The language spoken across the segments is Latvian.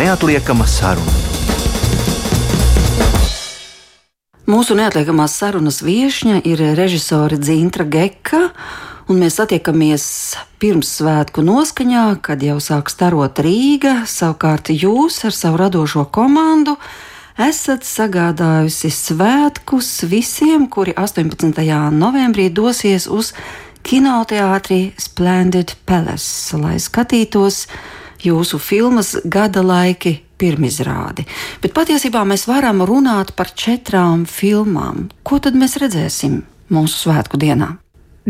neatliekama saruna. Mūsu neatliekamās sarunas viesņa ir režisore Dzintra Geka, un mēs satiekamies pirms svētku noskaņā, kad jau sāk starot Rīga. Savukārt jūs ar savu radošo komandu esat sagādājusi svētkus visiem, kuri 18. novembrī dosies uz kinoteātrī Splendid Palace, lai skatītos jūsu filmas gada laiki pirmizrādi. Bet patiesībā mēs varam runāt par četrām filmām. Ko tad mēs redzēsim mūsu svētku dienā?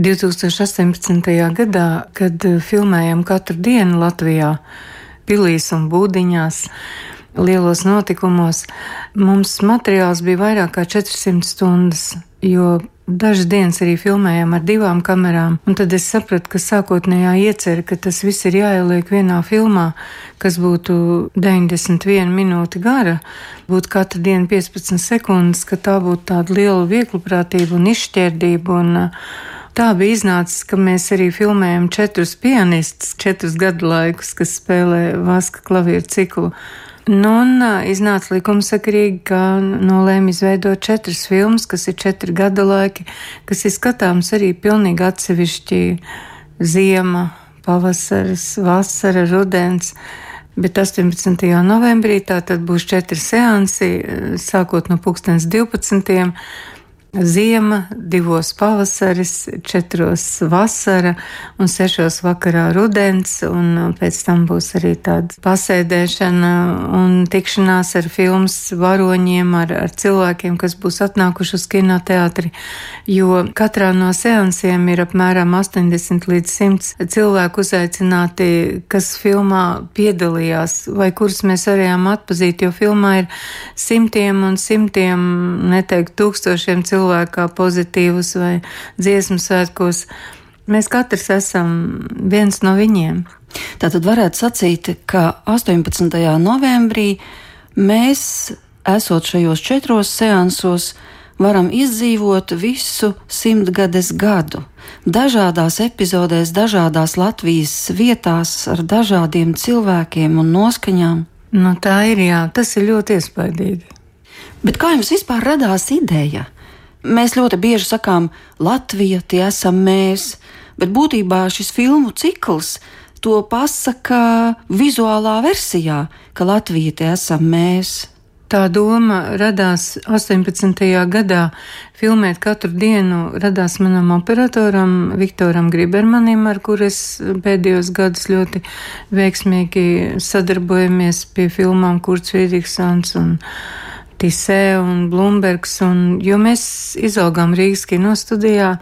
2018. gadā, kad filmējam katru dienu Latvijā, pilīs un būdiņās, lielos notikumos, mums materiāls bija vairāk kā 400 stundas, jo Dažas dienas arī filmējām ar divām kamerām, un tad es sapratu, ka sākotnējā iecerē, ka tas viss ir jāieliek vienā filmā, kas būtu 91 minūte gara, būtu katru dienu 15 sekundes, ka tā būtu tāda liela viegluprātība un izšķērdība. Un, uh, Tā bija iznācis, ka mēs arī filmējam četrus pianistus, četrus gadu laikus, kas spēlē Vaska klavieru ciklu. Nu, un iznāca likumsakarīgi, ka nolēma izveidot četras filmas, kas ir četri gada laiki, kas ir skatāms arī pilnīgi atsevišķi ziema, pavasaris, vasara, rudens. Bet 18. novembrī tā tad būs četri seansi, sākot no 2012. Ziema, divos pavasaris, četros vasara un sešos vakarā rudens, un pēc tam būs arī tāda pasēdēšana un tikšanās ar filmas varoņiem, ar, ar cilvēkiem, kas būs atnākuši uz kinoteātri, jo katrā no seansiem ir apmēram 80 līdz 100 cilvēku uzaicināti, kas filmā piedalījās. Vai kurus mēs varējām atpazīt, jo filmā ir simtiem un simtiem, neteikt tūkstošiem cilvēku cilvēkā pozitīvus vai dziesmu svētkos. Mēs katrs esam viens no viņiem. Tā tad varētu sacīt, ka 18. novembrī mēs, esot šajos četros seansos, varam izdzīvot visu simtgades gadu. Dažādās epizodēs, dažādās Latvijas vietās, ar dažādiem cilvēkiem un noskaņām. Nu, tā ir, jā, tas ir ļoti iespaidīgi. Bet kā jums vispār radās ideja? Mēs ļoti bieži sakām, Latvija tie esam mēs, bet būtībā šis filmu cikls to pasaka vizuālā versijā, ka Latvija tie esam mēs. Tā doma radās 18. gadā. Filmēt katru dienu radās manam operatoram Viktoram Gribermanim, ar kur es pēdējos gadus ļoti veiksmīgi sadarbojamies pie filmām Kurts Friedrichsons un Tisē un Blumbergs, un, jo mēs izaugām Rīgas kino studijā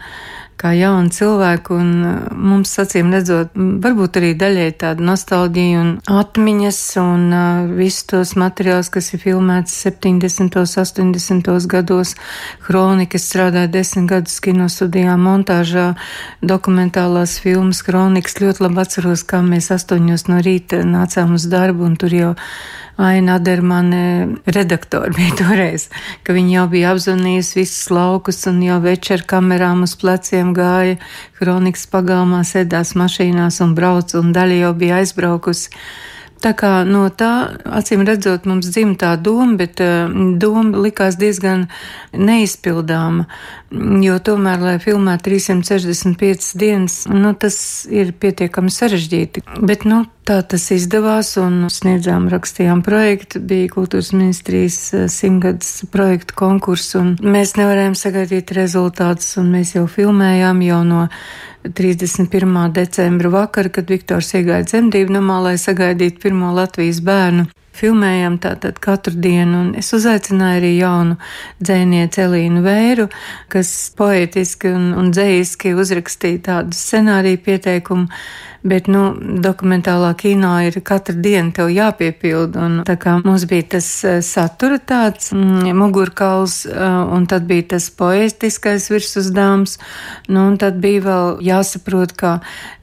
kā jauni cilvēki, un uh, mums acīm redzot, varbūt arī daļai tāda nostalģija un atmiņas, un uh, visus tos materiālus, kas ir filmēts 70. 80. gados, kronikas strādāja desmit gadus kino studijā, montāžā, dokumentālās filmas, kronikas, ļoti labi atceros, kā mēs astoņos no rīta nācām uz darbu, un tur jau Aina Adermane redaktori bija toreiz, ka viņi jau bija apzvanījusi visus laukus un jau večer kamerām uz pleciem gāja, kronikas pagalmā sēdās mašīnās un brauc, un daļa jau bija aizbraukusi. Tā kā no tā, acīm redzot, mums dzimta doma, bet uh, doma likās diezgan neizpildāma, jo tomēr, lai filmētu 365 dienas, nu, tas ir pietiekami sarežģīti. Bet, nu, tā tas izdevās un sniedzām, rakstījām projektu, bija kultūras ministrijas eh, simtgadus projektu konkurss, un mēs nevarējām sagaidīt rezultātus, un mēs jau filmējām jau no 31. decembra vakarā, kad Viktors iegāja dzemdību namā, lai sagaidītu pirmo Latvijas bērnu. Filmējam tātad katru dienu, un es uzaicināju arī jaunu dzēnieci Elīnu Vēru, kas poetiski un, un dzējiski uzrakstīja tādu scenāriju pieteikumu bet, nu, dokumentālā kino ir katra diena tev jāpiepild, un mums bija tas eh, satura tāds mm, mugurkauls, eh, un tad bija tas poetiskais virsuzdāms, nu, un tad bija vēl jāsaprot, ka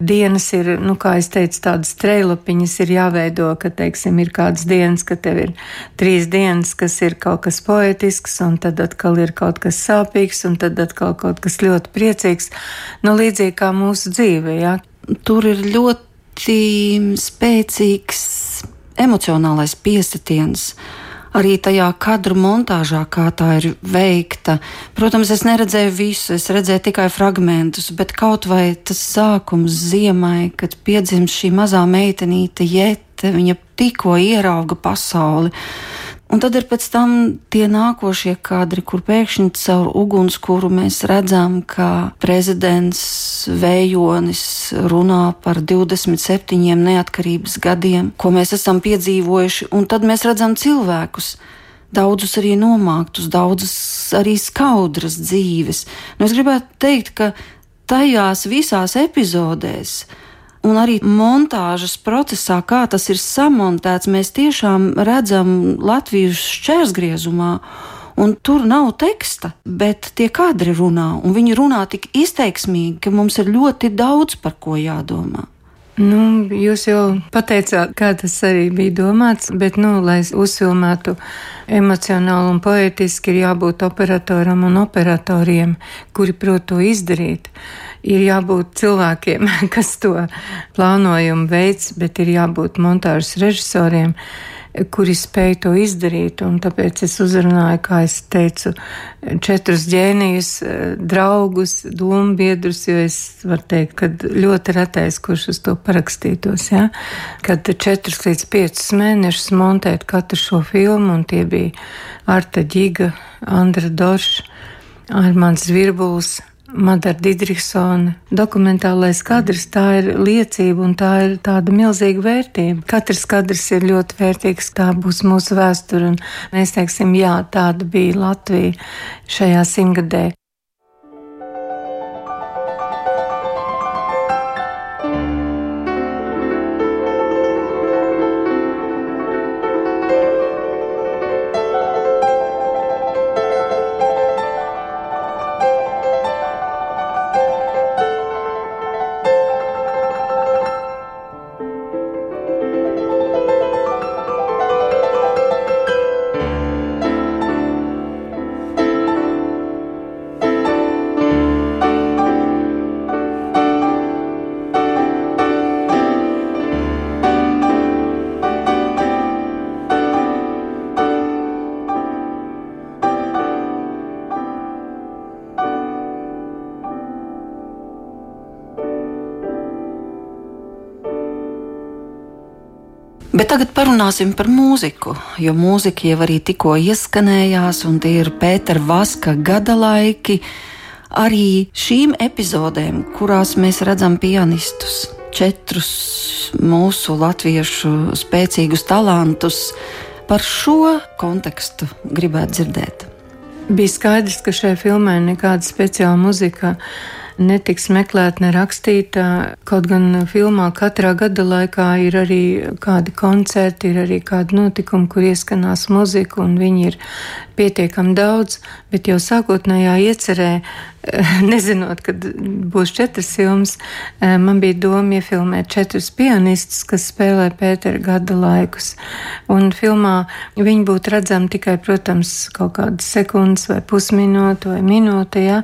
dienas ir, nu, kā es teicu, tādas treilapiņas ir jāveido, ka, teiksim, ir kādas dienas, ka tev ir trīs dienas, kas ir kaut kas poetisks, un tad atkal ir kaut kas sāpīgs, un tad atkal kaut kas ļoti priecīgs, nu, līdzīgi kā mūsu dzīve, jā. Ja? Tur ir ļoti spēcīgs emocionālais piesitiens arī tajā kadru montāžā, kā tā ir veikta. Protams, es neredzēju visu, es redzēju tikai fragmentus, bet kaut vai tas sākums ziemai, kad piedzimst šī mazā meitenīte Jete, viņa tikko ierauga pasauli. Un tad ir pēc tam tie nākošie kadri, kur pēkšņi caur ugunskura mēs redzam, ka prezidents Vējonis runā par 27 neatkarības gadiem, ko mēs esam piedzīvojuši, un tad mēs redzam cilvēkus. Daudzus arī nomāktus, daudzas arī skaudras dzīves. Nu, es gribētu teikt, ka tajās visās epizodēs un arī montāžas procesā, kā tas ir samontēts, mēs tiešām redzam Latvijas šķērsgriezumā. Un tur nav teksta, bet tie kadri runā, un viņi runā tik izteiksmīgi, ka mums ir ļoti daudz par ko jādomā. Nu, jūs jau pateicāt, kā tas arī bija domāts, bet, nu, lai uzfilmētu emocionāli un poetiski, ir jābūt operatoram un operatoriem, kuri prot to izdarīt. Ir jābūt cilvēkiem, kas to plānojumu veids, bet ir jābūt montāžas režisoriem, kuri spēj to izdarīt. Un tāpēc es uzrunāju, kā es teicu, četrus ģēnijus, draugus, dombiedrus, jo es varu teikt, ka ļoti retais, kurš uz to parakstītos, ja? kad četrus līdz piecus mēnešus montēt katru šo filmu, un tie bija Arta Ģiga, Andra Dorša, Armāns Virbuls, Madara Didriksona dokumentālais kadrs, tā ir liecība un tā ir tāda milzīga vērtība. Katrs kadrs ir ļoti vērtīgs, tā būs mūsu vēsture, un mēs teiksim, jā, tāda bija Latvija šajā simtgadē. Parunāsim par mūziku, jo mūzika jau arī tikko ieskanējās, un tie ir Pētera Vaska gada laiki. Arī šīm epizodēm, kurās mēs redzam pianistus, četrus mūsu latviešu spēcīgus talantus, par šo kontekstu gribētu dzirdēt. Bija skaidrs, ka šai filmai nekāda speciāla muzika netiks meklēta, ne rakstīta. Kaut gan filmā katrā gada laikā ir arī kādi koncerti, ir arī kādi notikumi, kur ieskanās muzika, un viņi ir pietiekami daudz, bet jau sākotnējā iecerē, nezinot, kad būs četras filmas, eh, man bija doma iefilmēt četrus pianistus, kas spēlē Pētera gada laikus. Un filmā viņi būtu redzami tikai, protams, kaut kādas sekundes vai pusminūte vai minūte, ja?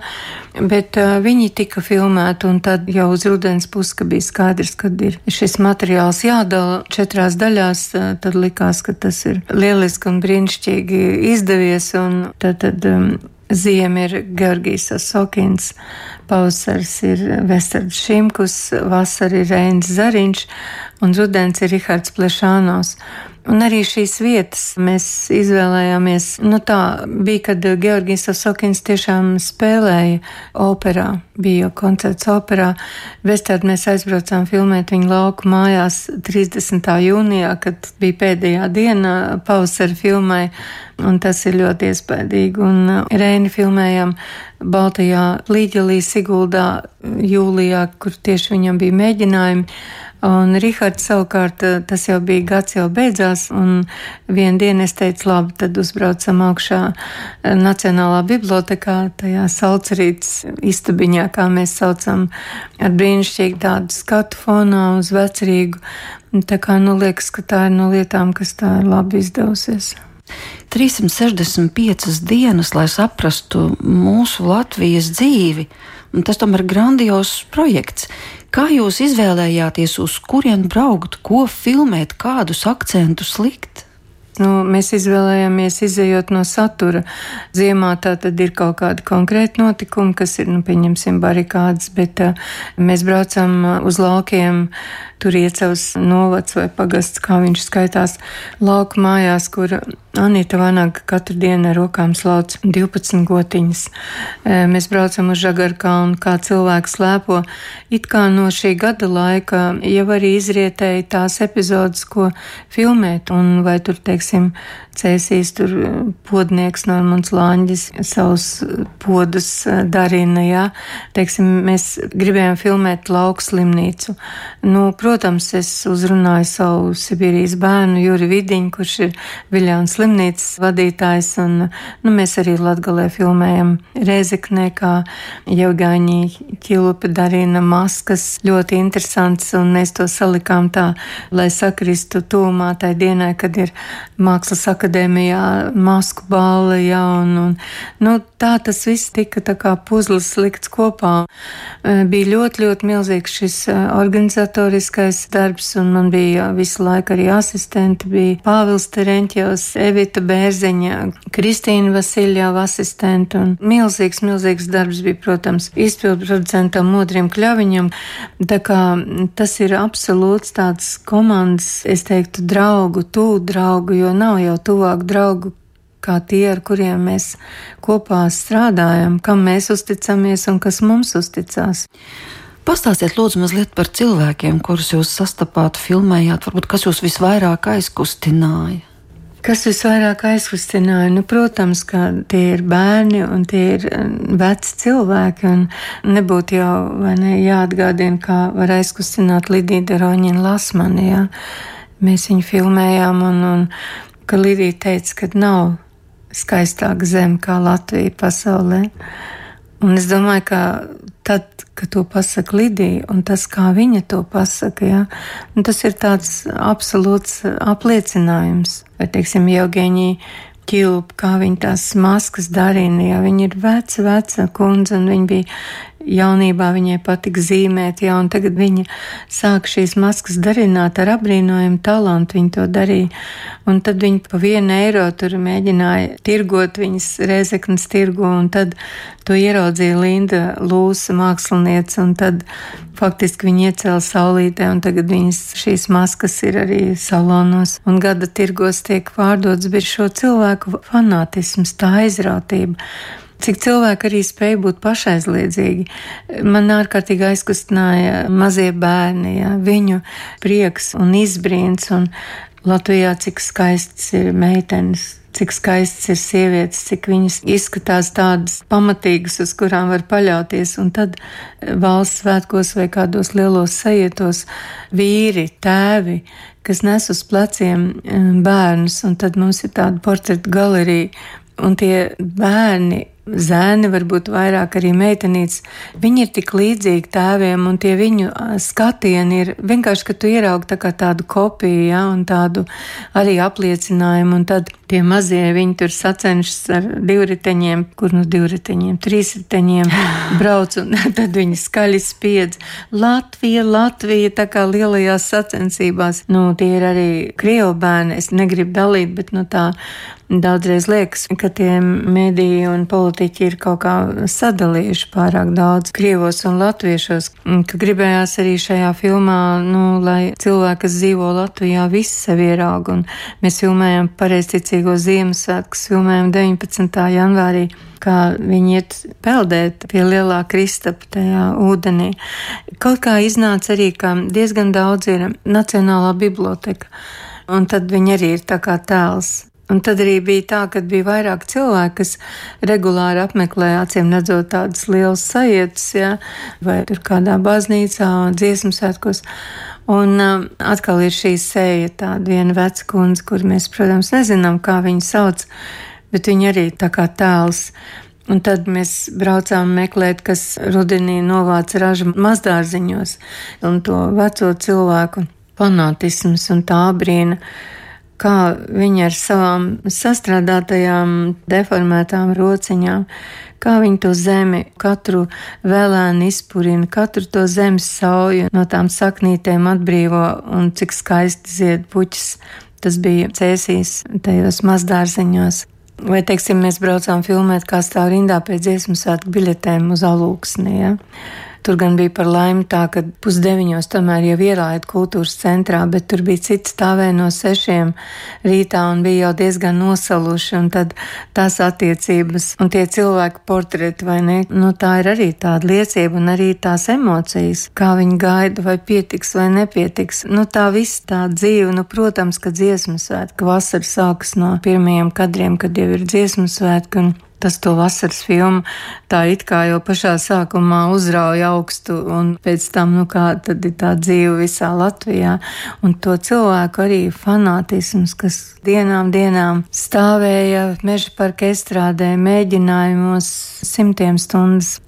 bet uh, viņi tika filmēti, un tad jau uz rudens pusi, ka bija skaidrs, ka ir šis materiāls jādala četrās daļās, tad likās, ka tas ir lieliski un brīnišķīgi izdevies Latvijas, un tad, tad um, Ziema ir Georgijas Sokins, pavasars ir Vestards Šimkus, vasara ir Reins Zariņš, un rudens ir Rihards Plešānos. Un arī šīs vietas mēs izvēlējāmies. Nu, tā bija, kad Georgijas Sokins tiešām spēlēja operā, bija jau koncerts operā. Vestādi mēs aizbraucām filmēt viņu lauku mājās 30. jūnijā, kad bija pēdējā diena pavasara filmai, un tas ir ļoti iespaidīgi. Un uh, Reini filmējām Baltajā līģelī Siguldā jūlijā, kur tieši viņam bija mēģinājumi. Un Rihards savukārt, eh, tas jau bija gads jau beidzās, un vienu dienu es teicu, labi, tad uzbraucam augšā eh, Nacionālā bibliotekā, tajā saucerītas istabiņā, kā mēs saucam, ar brīnišķīgu tādu skatu fonā uz vecerīgu. Tā kā, nu, liekas, ka tā ir no lietām, kas tā ir labi izdevusies. 365 dienas, lai saprastu mūsu Latvijas dzīvi, un tas tomēr ir grandios projekts. Kā jūs izvēlējāties, uz kurien braukt, ko filmēt, kādus akcentus likt? Nu, mēs izvēlējāmies izējot no satura. Ziemā tā tad ir kaut kādi konkrēti notikumi, kas ir, nu, pieņemsim, barikādas, bet uh, mēs braucam uz laukiem tur iecels novads vai pagasts, kā viņš skaitās, lauku mājās, kur Anita Vanaga katru dienu ar rokām slauc 12 gotiņas. E, mēs braucam uz Žagarkalnu, kā cilvēks slēpo. It kā no šī gada laika jau arī izrietēja tās epizodes, ko filmēt, un vai tur, teiksim, cēsīs tur podnieks Normons Lāņģis savus podus darina, jā. Teiksim, mēs gribējām filmēt lauku slimnīcu. Nu, protams, es uzrunāju savu Sibīrijas bērnu Juri Vidiņu, kurš ir Viljāns slimnīcas vadītājs, un nu, mēs arī Latgalē filmējam Rezeknē, kā Jevgāņi Ķilupi darina maskas, ļoti interesants, un mēs to salikām tā, lai sakristu tūmā tai dienai, kad ir Mākslas akadēmijā masku bāle, jā, un, un nu, tā tas viss tika tā kā puzlis likts kopā. Bija ļoti, ļoti milzīgs šis organizatoriskais lieliskais darbs, un man bija visu laiku arī asistenti. Bija Pāvils Terenķevs, Evita Bērziņa, Kristīna Vasiljāva asistenta, un milzīgs, milzīgs darbs bija, protams, izpildu producentam Modrim Kļaviņam. Tā kā tas ir absolūts tāds komandas, es teiktu, draugu, tū draugu, jo nav jau tuvāk draugu, kā tie, ar kuriem mēs kopā strādājam, kam mēs uzticamies un kas mums uzticās. Pastāstiet, lūdzu, mazliet par cilvēkiem, kurus jūs sastapāt, filmējāt, varbūt kas jūs visvairāk aizkustināja. Kas visvairāk aizkustināja? Nu, protams, ka tie ir bērni un tie ir mm, veci cilvēki. Nebūtu jau ne, jāatgādina, kā var aizkustināt Lidija Roņina Lasmani. Jā. Mēs viņu filmējām un, un ka Lidija teica, ka nav skaistāka zeme kā Latvija pasaulē. Un es domāju, ka tad, kad to pasaka Lidija, un tas, kā viņa to pasaka, ja, tas ir tāds absolūts apliecinājums. Vai, teiksim, Jaugeņī ķilpa, kā viņa tās maskas darīja, ja viņa ir veca, veca kundze, un viņa bija jaunībā viņai patika zīmēt, ja, un tagad viņa sāk šīs maskas darināt ar apbrīnojumu talantu, viņa to darīja, un tad viņa pa vienu eiro tur mēģināja tirgot viņas reizeknas tirgu, un tad to ieraudzīja Linda Lūsa māksliniece, un tad faktiski viņa iecēla saulītē, un tagad viņas šīs maskas ir arī salonos, un gada tirgos tiek pārdots, bet šo cilvēku fanātisms, tā aizrautība cik cilvēki arī spēja būt pašaizliedzīgi. Man ārkārtīgi aizkustināja mazie bērni, ja, viņu prieks un izbrīns, un Latvijā cik skaists ir meitenes, cik skaists ir sievietes, cik viņas izskatās tādas pamatīgas, uz kurām var paļauties, un tad valsts svētkos vai kādos lielos sajietos vīri, tēvi, kas nes uz pleciem eh, bērnus, un tad mums ir tāda portretu galerija, un tie bērni zēni, varbūt vairāk arī meitenītes, viņi ir tik līdzīgi tēviem, un tie viņu skatieni ir vienkārši, ka tu ieraugi tā kā tādu kopiju, ja, un tādu arī apliecinājumu, un tad tie mazie viņi tur sacenšas ar divriteņiem, kur nu divriteņiem, trīsriteņiem brauc, un tad viņi skaļi spiedz Latvija, Latvija, tā kā lielajās sacensībās. Nu, tie ir arī krievu bērni, es negribu dalīt, bet nu tā Daudzreiz liekas, ka tie mediji un politiķi ir kaut kā sadalījuši pārāk daudz krievos un latviešos, ka gribējās arī šajā filmā, nu, lai cilvēki, kas dzīvo Latvijā, visi sevi ierauga, un mēs filmējam pareizticīgo Ziemassvētkus, filmējam 19. janvārī kā viņi iet peldēt pie lielā kristapa tajā ūdenī. Kaut kā iznāca arī, ka diezgan daudz ir Nacionālā biblioteka, un tad viņi arī ir tā kā tēls Un tad arī bija tā, ka bija vairāk cilvēku, kas regulāri apmeklēja, acīm redzot, tādas lielas sajietas, ja, vai tur kādā baznīcā, dziesmu svētkos. Un um, atkal ir šī sēja, tāda viena veca kundze, kur mēs, protams, nezinām, kā viņu sauc, bet viņa arī tā kā tēls. Un tad mēs braucām meklēt, kas rudenī novāca ražu mazdārziņos, un to veco cilvēku fanātisms un tā brīna kā viņi ar savām sastrādātajām, deformētām rociņām, kā viņi to zemi, katru vēlēnu izpurina, katru to zemes sauju no tām saknītēm atbrīvo un cik skaisti zied puķis. Tas bija cēsīs tajos mazdārziņos. Vai, teiksim, mēs braucām filmēt, kā stāv rindā pēc dziesmu svētku biļetēm uz alūksni. Ja? Tur gan bija par laimi tā, ka pusdeviņos tomēr jau ielaida kultūras centrā, bet tur bija cits stāvēja no sešiem rītā un bija jau diezgan nosaluši, un tad tās attiecības un tie cilvēku portreti, vai ne, nu tā ir arī tāda liecība un arī tās emocijas, kā viņi gaida, vai pietiks vai nepietiks. Nu tā viss tā dzīve, nu protams, ka dziesmu svētku vasara sākas no pirmajiem kadriem, kad jau ir dziesmu svētku, un tas to vasaras filmu tā it kā jau pašā sākumā uzrauja augstu, un pēc tam, nu kā tad ir tā dzīve visā Latvijā, un to cilvēku arī fanātisms, kas dienām, dienām stāvēja meža parka estrādē, mēģinājumos simtiem stundas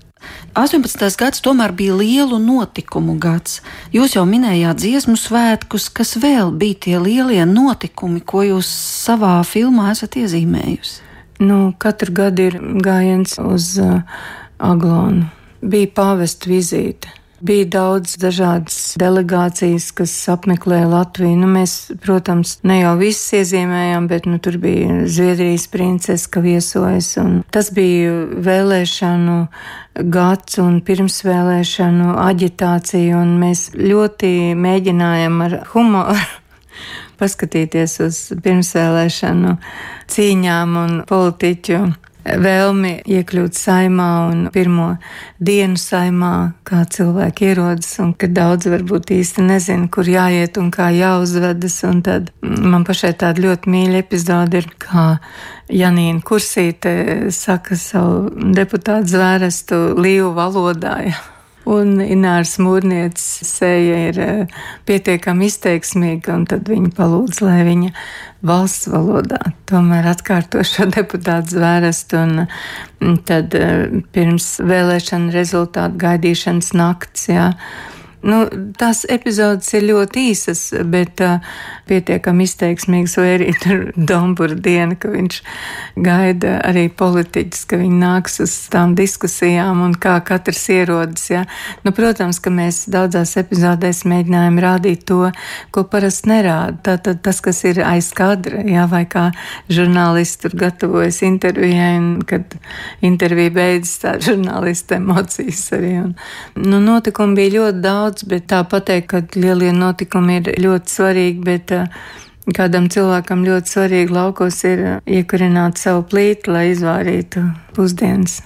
18. gads tomēr bija lielu notikumu gads. Jūs jau minējāt dziesmu svētkus, kas vēl bija tie lielie notikumi, ko jūs savā filmā esat iezīmējusi. Nu, katru gadu ir gājiens uz uh, Aglonu. Bija pāvesta vizīte. Bija daudz dažādas delegācijas, kas apmeklēja Latviju. Nu, mēs, protams, ne jau visas iezīmējām, bet nu, tur bija Zviedrijas princese, ka viesojas. Tas bija vēlēšanu gads un pirmsvēlēšanu aģitācija, un mēs ļoti mēģinājām ar humoru paskatīties uz pirmsvēlēšanu cīņām un politiķu vēlmi iekļūt saimā un pirmo dienu saimā, kā cilvēki ierodas, un ka daudz varbūt īsti nezina, kur jāiet un kā jāuzvedas. Un tad man pašai tāda ļoti mīļa epizode ir, kā Janīna Kursīte saka savu deputātu zvērestu līvu valodā. Ja. Un Ināras mūrnieces seja ir eh, pietiekami izteiksmīga, un tad viņa palūdz, lai viņa valsts valodā tomēr atkārto šo deputātu zvērestu, un mm, tad eh, pirms vēlēšana rezultātu gaidīšanas nakts, jā. Ja, Nu, tās epizodes ir ļoti īsas, bet uh, pietiekami izteiksmīgas, vai arī tur Dombura diena, ka viņš gaida arī politiķus, ka viņi nāks uz tām diskusijām un kā katrs ierodas. Ja. Nu, protams, ka mēs daudzās epizodēs mēģinājām rādīt to, ko parasti nerāda. Tātad tas, kas ir aiz kadra, ja, vai kā žurnālisti tur gatavojas intervijai, un kad intervija beidzas, tā žurnālista emocijas arī. Un, nu, notikumi bija ļoti daudz daudz, bet tā pateikt, ka lielie notikumi ir ļoti svarīgi, bet uh, kādam cilvēkam ļoti svarīgi laukos ir iekurināt savu plīti, lai izvairītu pusdienas.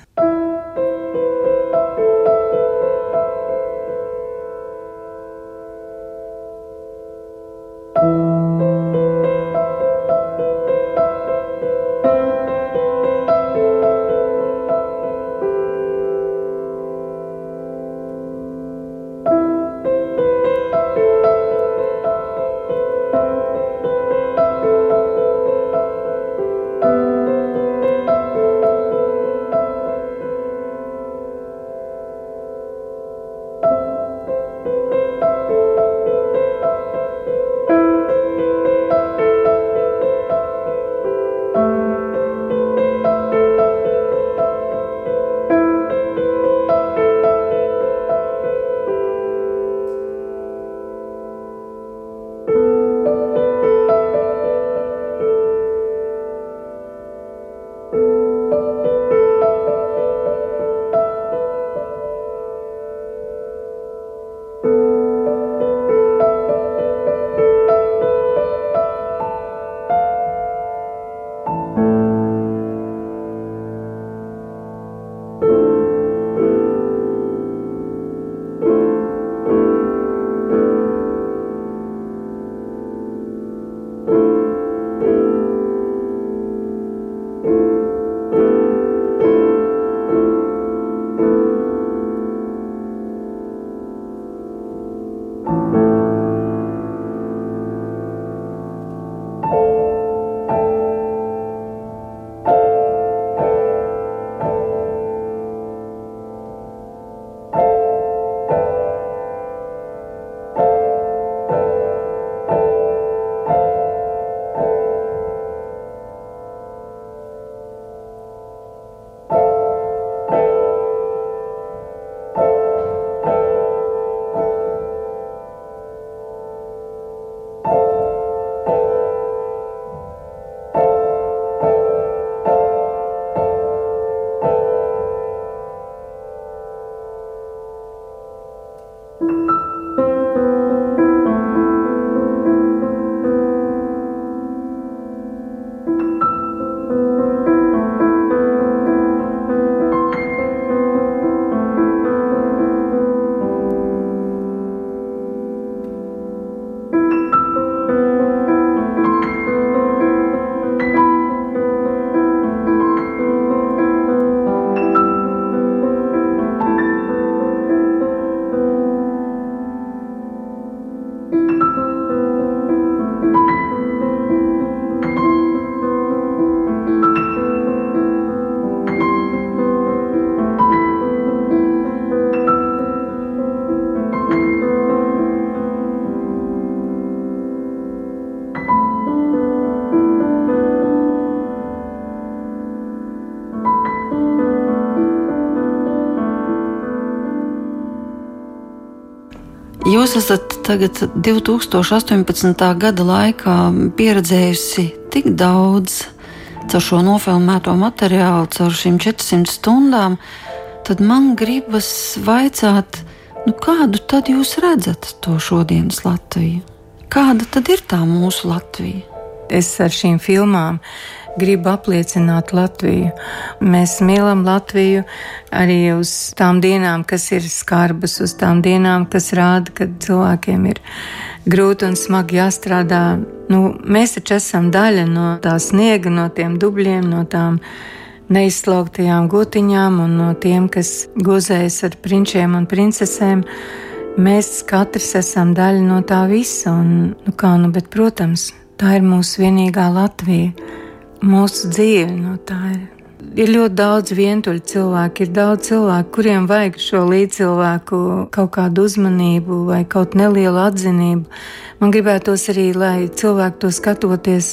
Jūs esat tagad 2018. gada laikā pieredzējusi tik daudz caur šo nofilmēto materiālu, caur šīm 400 stundām, tad man gribas vaicāt, nu kādu tad jūs redzat to šodienas Latviju? Kāda tad ir tā mūsu Latvija? Es ar šīm filmām gribu apliecināt Latviju. Mēs mīlam Latviju arī uz tām dienām, kas ir skarbas, uz tām dienām, kas rāda, ka cilvēkiem ir grūti un smagi jāstrādā. Nu, mēs taču esam daļa no tā sniega, no tiem dubļiem, no tām neizslaugtajām gotiņām un no tiem, kas gozējas ar prinčiem un princesēm. Mēs katrs esam daļa no tā visa, un, nu kā, nu, bet, protams, tā ir mūsu vienīgā Latvija mūsu dzīve. No tā ir. Ir ļoti daudz vientuļu cilvēku, ir daudz cilvēku, kuriem vajag šo līdzcilvēku kaut kādu uzmanību vai kaut nelielu atzinību. Man gribētos arī, lai cilvēki to skatoties,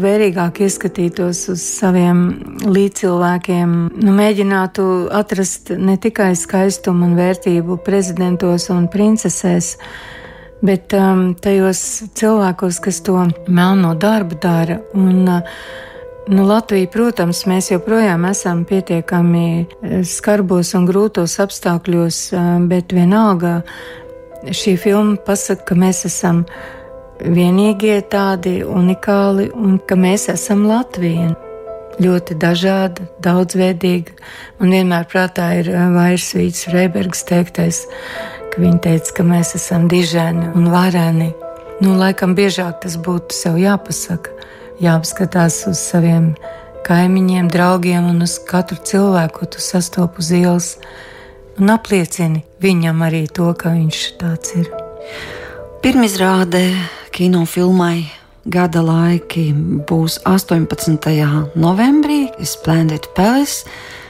vērīgāk ieskatītos uz saviem līdzcilvēkiem, nu, mēģinātu atrast ne tikai skaistumu un vērtību prezidentos un princesēs, bet um, tajos cilvēkos, kas to melno darbu dara. Un, uh, Nu, Latvija, protams, mēs joprojām esam pietiekami eh, skarbos un grūtos apstākļos, eh, bet vienalga šī filma pasaka, ka mēs esam vienīgie tādi unikāli un ka mēs esam Latvija. Ļoti dažāda, daudzveidīga. Man vienmēr prātā ir eh, Vairsvīts Reibergs teiktais, ka viņa teica, ka mēs esam dižēni un vareni. Nu, laikam biežāk tas būtu sev jāpasaka jāapskatās uz saviem kaimiņiem, draugiem un uz katru cilvēku, ko tu sastopi uz ielas, un apliecini viņam arī to, ka viņš tāds ir. Pirmizrāde kinofilmai gada laiki būs 18. novembrī, Splendid Palace.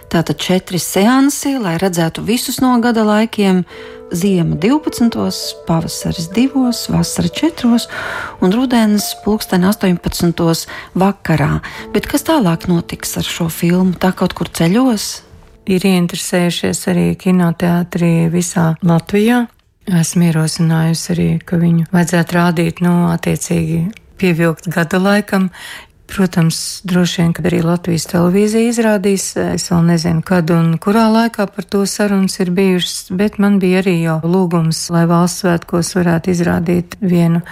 Tātad četri seansi, lai redzētu visus no gada laikiem. Ziema 12, pavasaris 2, vasara 4 un rudens pulksten 18. vakarā. Bet kas tālāk notiks ar šo filmu? Tā kaut kur ceļos? Ir ieinteresējušies arī kinoteātrī visā Latvijā. Esmu ierosinājusi arī, ka viņu vajadzētu rādīt, nu, attiecīgi pievilkt gada laikam, Protams, droši vien, kad arī Latvijas televīzija izrādīs, es vēl nezinu, kad un kurā laikā par to sarunas ir bijušas, bet man bija arī jau lūgums, lai valsts svētkos varētu izrādīt vienu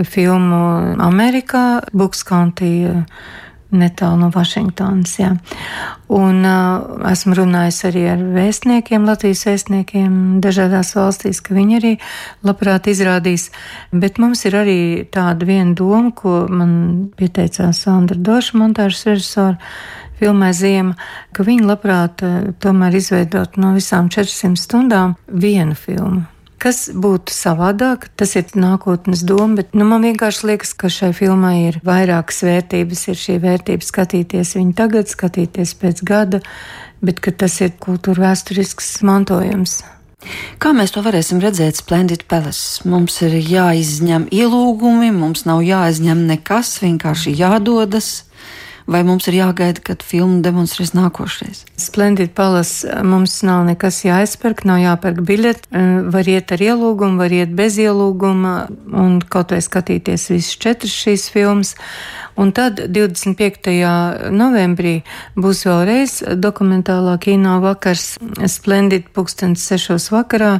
filmu Amerikā, Buks County netālu no Vašingtonas. Jā. Un uh, esmu runājis arī ar vēstniekiem, Latvijas vēstniekiem dažādās valstīs, ka viņi arī labprāt izrādīs. Bet mums ir arī tāda viena doma, ko man pieteicās Sandra Doša, montāžas režisora. Filmē Ziema, ka viņi labprāt tomēr izveidot no visām 400 stundām vienu filmu. Kas būtu savādāk, tas ir nākotnes doma, bet nu, man vienkārši liekas, ka šai filmai ir vairākas vērtības. Ir šī vērtība skatīties viņu tagad, skatīties pēc gada, bet tas ir kultūra vēsturisks mantojums. Kā mēs to varēsim redzēt Splendid Palace? Mums ir jāizņem ielūgumi, mums nav jāizņem nekas, vienkārši jādodas vai mums ir jāgaida, kad filmu demonstrēs nākošais? Splendid Palace mums nav nekas jāizpērk, nav jāpērk biļeti. Var iet ar ielūgumu, var iet bez ielūguma un kaut vai skatīties visas četras šīs filmas. Un tad 25. novembrī būs vēlreiz dokumentālā kino vakars Splendid pulkstens 6. vakarā,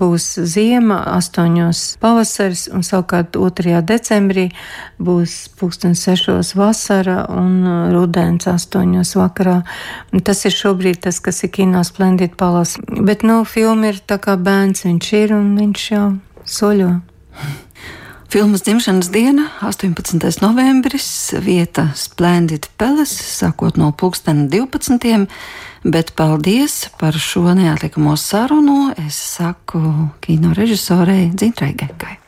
būs ziema, 8. pavasaris un savukārt 2. decembrī būs pulkstens 6. vasara un rudens 8. vakarā. Tas ir šobrīd tas, kas ir kino Splendid palas. Bet, nu, filma ir tā kā bērns viņš ir un viņš jau soļo. Filmas dzimšanas diena, 18. novembris, vieta Splendid Palace, sākot no pulkstena 12. Bet paldies par šo neatlikamo sarunu. Es saku kino režisorei Dzintrai Gekai.